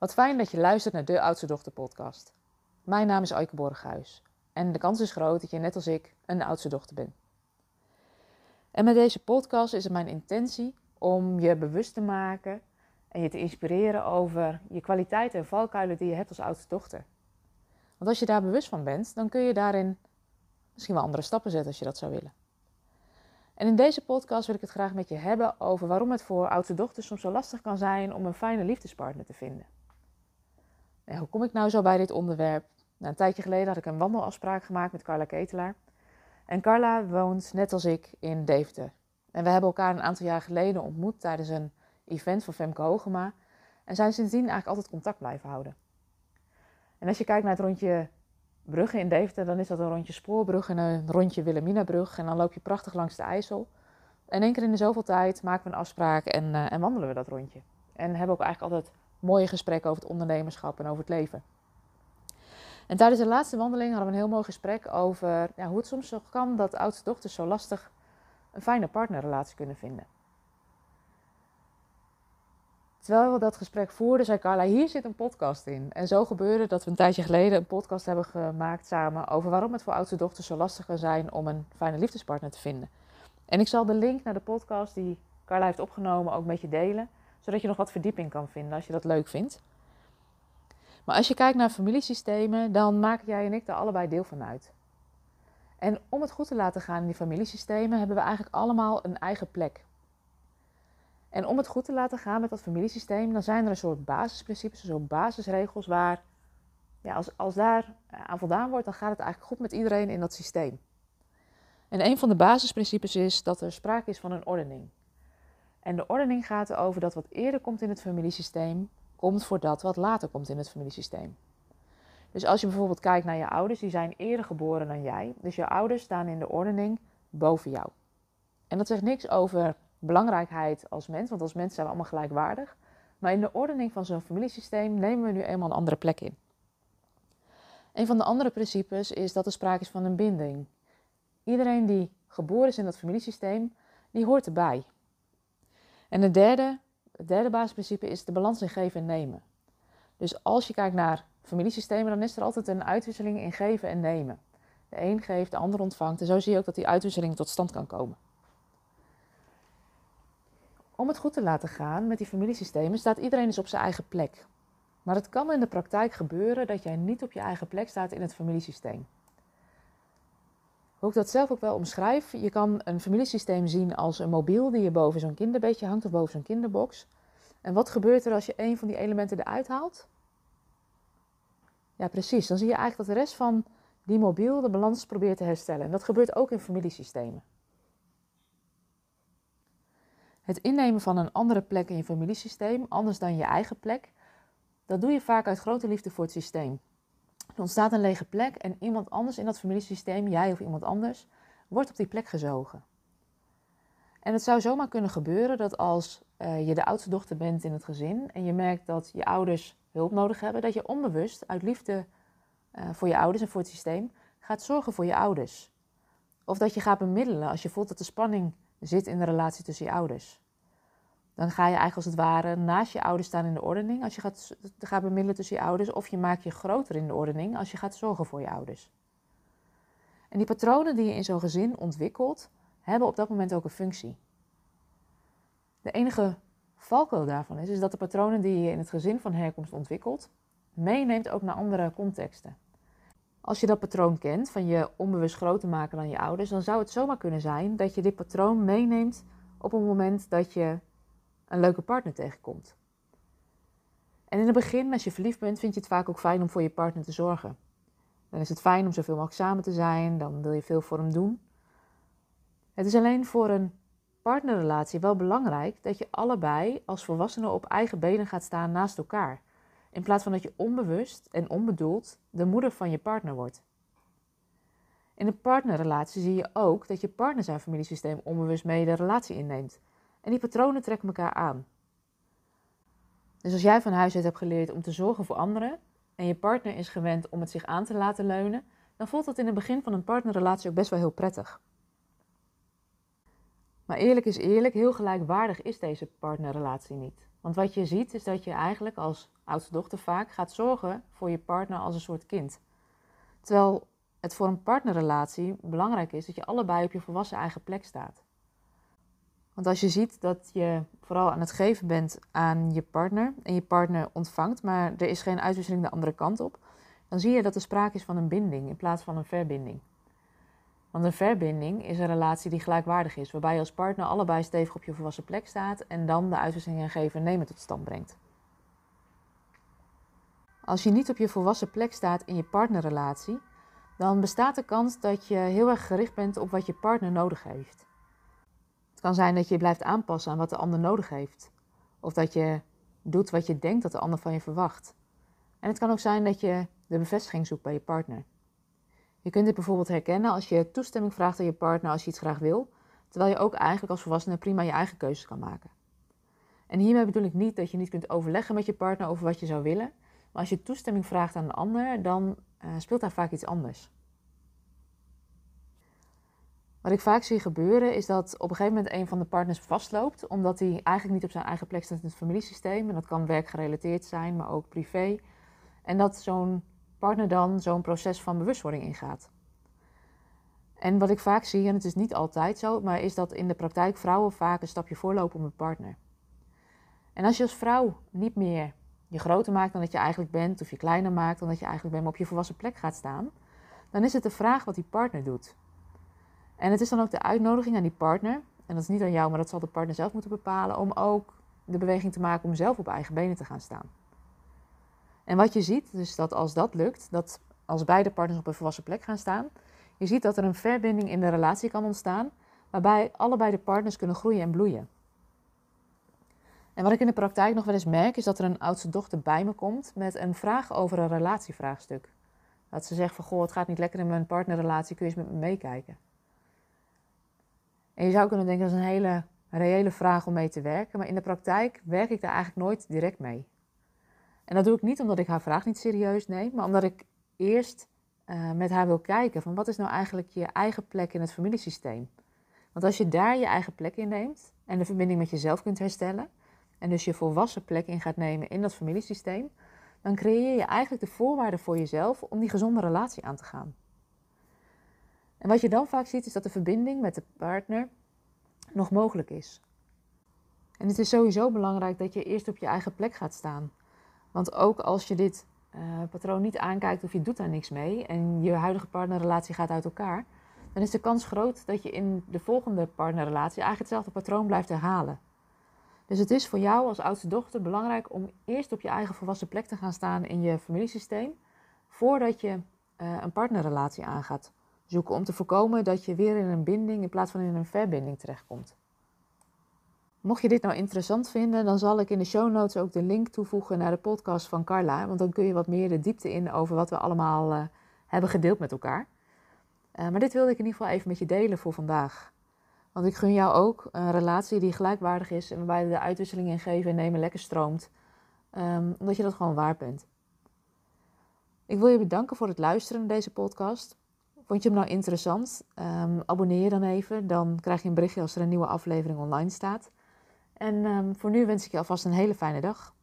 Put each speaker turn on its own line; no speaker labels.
Wat fijn dat je luistert naar de Oudste Dochter podcast. Mijn naam is Aike Borghuis en de kans is groot dat je net als ik een oudste dochter bent. En met deze podcast is het mijn intentie om je bewust te maken en je te inspireren over je kwaliteiten en valkuilen die je hebt als oudste dochter. Want als je daar bewust van bent, dan kun je daarin misschien wel andere stappen zetten als je dat zou willen. En in deze podcast wil ik het graag met je hebben over waarom het voor oudste dochters soms zo lastig kan zijn om een fijne liefdespartner te vinden. En hoe kom ik nou zo bij dit onderwerp? Nou, een tijdje geleden had ik een wandelafspraak gemaakt met Carla Ketelaar. En Carla woont, net als ik, in Deventer. En we hebben elkaar een aantal jaar geleden ontmoet tijdens een event van Femke Hogema. En zijn sindsdien eigenlijk altijd contact blijven houden. En als je kijkt naar het rondje Brugge in Deventer, dan is dat een rondje Spoorbrug en een rondje Wilhelminabrug. En dan loop je prachtig langs de IJssel. En één keer in de zoveel tijd maken we een afspraak en, uh, en wandelen we dat rondje. En hebben ook eigenlijk altijd mooie gesprekken over het ondernemerschap en over het leven. En tijdens de laatste wandeling hadden we een heel mooi gesprek over ja, hoe het soms nog kan dat oudste dochters zo lastig een fijne partnerrelatie kunnen vinden. Terwijl we dat gesprek voerden, zei Carla, hier zit een podcast in. En zo gebeurde dat we een tijdje geleden een podcast hebben gemaakt samen over waarom het voor oudste dochters zo lastig kan zijn om een fijne liefdespartner te vinden. En ik zal de link naar de podcast die Carla heeft opgenomen ook met je delen, zodat je nog wat verdieping kan vinden als je dat leuk vindt. Maar als je kijkt naar familiesystemen, dan maken jij en ik er allebei deel van uit. En om het goed te laten gaan in die familiesystemen, hebben we eigenlijk allemaal een eigen plek. En om het goed te laten gaan met dat familiesysteem, dan zijn er een soort basisprincipes, een soort basisregels waar, ja, als, als daar aan voldaan wordt, dan gaat het eigenlijk goed met iedereen in dat systeem. En een van de basisprincipes is dat er sprake is van een ordening. En de ordening gaat erover dat wat eerder komt in het familiesysteem, komt voor dat wat later komt in het familiesysteem. Dus als je bijvoorbeeld kijkt naar je ouders, die zijn eerder geboren dan jij. Dus je ouders staan in de ordening boven jou. En dat zegt niks over belangrijkheid als mens, want als mens zijn we allemaal gelijkwaardig. Maar in de ordening van zo'n familiesysteem nemen we nu eenmaal een andere plek in. Een van de andere principes is dat er sprake is van een binding. Iedereen die geboren is in dat familiesysteem, die hoort erbij. En het derde, derde basisprincipe is de balans in geven en nemen. Dus als je kijkt naar familiesystemen, dan is er altijd een uitwisseling in geven en nemen. De een geeft, de ander ontvangt. En zo zie je ook dat die uitwisseling tot stand kan komen. Om het goed te laten gaan met die familiesystemen staat iedereen dus op zijn eigen plek. Maar het kan in de praktijk gebeuren dat jij niet op je eigen plek staat in het familiesysteem. Hoe ik dat zelf ook wel omschrijf, je kan een familiesysteem zien als een mobiel die je boven zo'n kinderbeetje hangt of boven zo'n kinderbox. En wat gebeurt er als je een van die elementen eruit haalt? Ja, precies. Dan zie je eigenlijk dat de rest van die mobiel de balans probeert te herstellen. En dat gebeurt ook in familiesystemen. Het innemen van een andere plek in je familiesysteem, anders dan je eigen plek, dat doe je vaak uit grote liefde voor het systeem. Er ontstaat een lege plek en iemand anders in dat familiesysteem, jij of iemand anders, wordt op die plek gezogen. En het zou zomaar kunnen gebeuren dat als uh, je de oudste dochter bent in het gezin en je merkt dat je ouders hulp nodig hebben, dat je onbewust uit liefde uh, voor je ouders en voor het systeem gaat zorgen voor je ouders. Of dat je gaat bemiddelen als je voelt dat de spanning zit in de relatie tussen je ouders. Dan ga je eigenlijk als het ware naast je ouders staan in de ordening als je gaat, bemiddelen tussen je ouders. Of je maakt je groter in de ordening als je gaat zorgen voor je ouders. En die patronen die je in zo'n gezin ontwikkelt, hebben op dat moment ook een functie. De enige valkuil daarvan is, is dat de patronen die je in het gezin van herkomst ontwikkelt, meeneemt ook naar andere contexten. Als je dat patroon kent, van je onbewust groter maken dan je ouders, dan zou het zomaar kunnen zijn dat je dit patroon meeneemt op een moment dat je een leuke partner tegenkomt. En in het begin, als je verliefd bent, vind je het vaak ook fijn om voor je partner te zorgen. Dan is het fijn om zoveel mogelijk samen te zijn, dan wil je veel voor hem doen. Het is alleen voor een partnerrelatie wel belangrijk dat je allebei als volwassenen op eigen benen gaat staan naast elkaar. In plaats van dat je onbewust en onbedoeld de moeder van je partner wordt. In een partnerrelatie zie je ook dat je partner zijn familiesysteem onbewust mee de relatie inneemt. En die patronen trekken elkaar aan. Dus als jij van huis uit hebt geleerd om te zorgen voor anderen en je partner is gewend om het zich aan te laten leunen, dan voelt dat in het begin van een partnerrelatie ook best wel heel prettig. Maar eerlijk is eerlijk, heel gelijkwaardig is deze partnerrelatie niet. Want wat je ziet is dat je eigenlijk als oudste dochter vaak gaat zorgen voor je partner als een soort kind. Terwijl het voor een partnerrelatie belangrijk is dat je allebei op je volwassen eigen plek staat. Want als je ziet dat je vooral aan het geven bent aan je partner en je partner ontvangt, maar er is geen uitwisseling de andere kant op, dan zie je dat er sprake is van een binding in plaats van een verbinding. Want een verbinding is een relatie die gelijkwaardig is, waarbij je als partner allebei stevig op je volwassen plek staat en dan de uitwisseling en geven en nemen tot stand brengt. Als je niet op je volwassen plek staat in je partnerrelatie, dan bestaat de kans dat je heel erg gericht bent op wat je partner nodig heeft. Het kan zijn dat je blijft aanpassen aan wat de ander nodig heeft, of dat je doet wat je denkt dat de ander van je verwacht. En het kan ook zijn dat je de bevestiging zoekt bij je partner. Je kunt dit bijvoorbeeld herkennen als je toestemming vraagt aan je partner als je iets graag wil, terwijl je ook eigenlijk als volwassene prima je eigen keuzes kan maken. En hiermee bedoel ik niet dat je niet kunt overleggen met je partner over wat je zou willen, maar als je toestemming vraagt aan een ander, dan uh, speelt daar vaak iets anders. Wat ik vaak zie gebeuren is dat op een gegeven moment een van de partners vastloopt, omdat hij eigenlijk niet op zijn eigen plek staat in het familiesysteem. En dat kan werkgerelateerd zijn, maar ook privé. En dat zo'n partner dan zo'n proces van bewustwording ingaat. En wat ik vaak zie, en het is niet altijd zo, maar is dat in de praktijk vrouwen vaak een stapje voorlopen op een partner. En als je als vrouw niet meer je groter maakt dan dat je eigenlijk bent, of je kleiner maakt dan dat je eigenlijk bent, maar op je volwassen plek gaat staan, dan is het de vraag wat die partner doet. En het is dan ook de uitnodiging aan die partner, en dat is niet aan jou, maar dat zal de partner zelf moeten bepalen, om ook de beweging te maken om zelf op eigen benen te gaan staan. En wat je ziet, dus dat als dat lukt, dat als beide partners op een volwassen plek gaan staan, je ziet dat er een verbinding in de relatie kan ontstaan, waarbij allebei de partners kunnen groeien en bloeien. En wat ik in de praktijk nog wel eens merk, is dat er een oudste dochter bij me komt met een vraag over een relatievraagstuk. Dat ze zegt van, goh, het gaat niet lekker in mijn partnerrelatie, kun je eens met me meekijken? En je zou kunnen denken, dat is een hele reële vraag om mee te werken, maar in de praktijk werk ik daar eigenlijk nooit direct mee. En dat doe ik niet omdat ik haar vraag niet serieus neem, maar omdat ik eerst uh, met haar wil kijken van wat is nou eigenlijk je eigen plek in het familiesysteem. Want als je daar je eigen plek in neemt en de verbinding met jezelf kunt herstellen, en dus je volwassen plek in gaat nemen in dat familiesysteem, dan creëer je eigenlijk de voorwaarden voor jezelf om die gezonde relatie aan te gaan. En wat je dan vaak ziet is dat de verbinding met de partner nog mogelijk is. En het is sowieso belangrijk dat je eerst op je eigen plek gaat staan. Want ook als je dit uh, patroon niet aankijkt of je doet daar niks mee en je huidige partnerrelatie gaat uit elkaar, dan is de kans groot dat je in de volgende partnerrelatie eigenlijk hetzelfde patroon blijft herhalen. Dus het is voor jou als oudste dochter belangrijk om eerst op je eigen volwassen plek te gaan staan in je familiesysteem, voordat je uh, een partnerrelatie aangaat zoeken om te voorkomen dat je weer in een binding in plaats van in een verbinding terechtkomt. Mocht je dit nou interessant vinden, dan zal ik in de show notes ook de link toevoegen naar de podcast van Carla. Want dan kun je wat meer de diepte in over wat we allemaal uh, hebben gedeeld met elkaar. Uh, maar dit wilde ik in ieder geval even met je delen voor vandaag. Want ik gun jou ook een relatie die gelijkwaardig is en waarbij de uitwisseling in geven en nemen lekker stroomt. Um, omdat je dat gewoon waard bent. Ik wil je bedanken voor het luisteren naar deze podcast. Vond je hem nou interessant? Um, abonneer je dan even. Dan krijg je een berichtje als er een nieuwe aflevering online staat. En um, voor nu wens ik je alvast een hele fijne dag.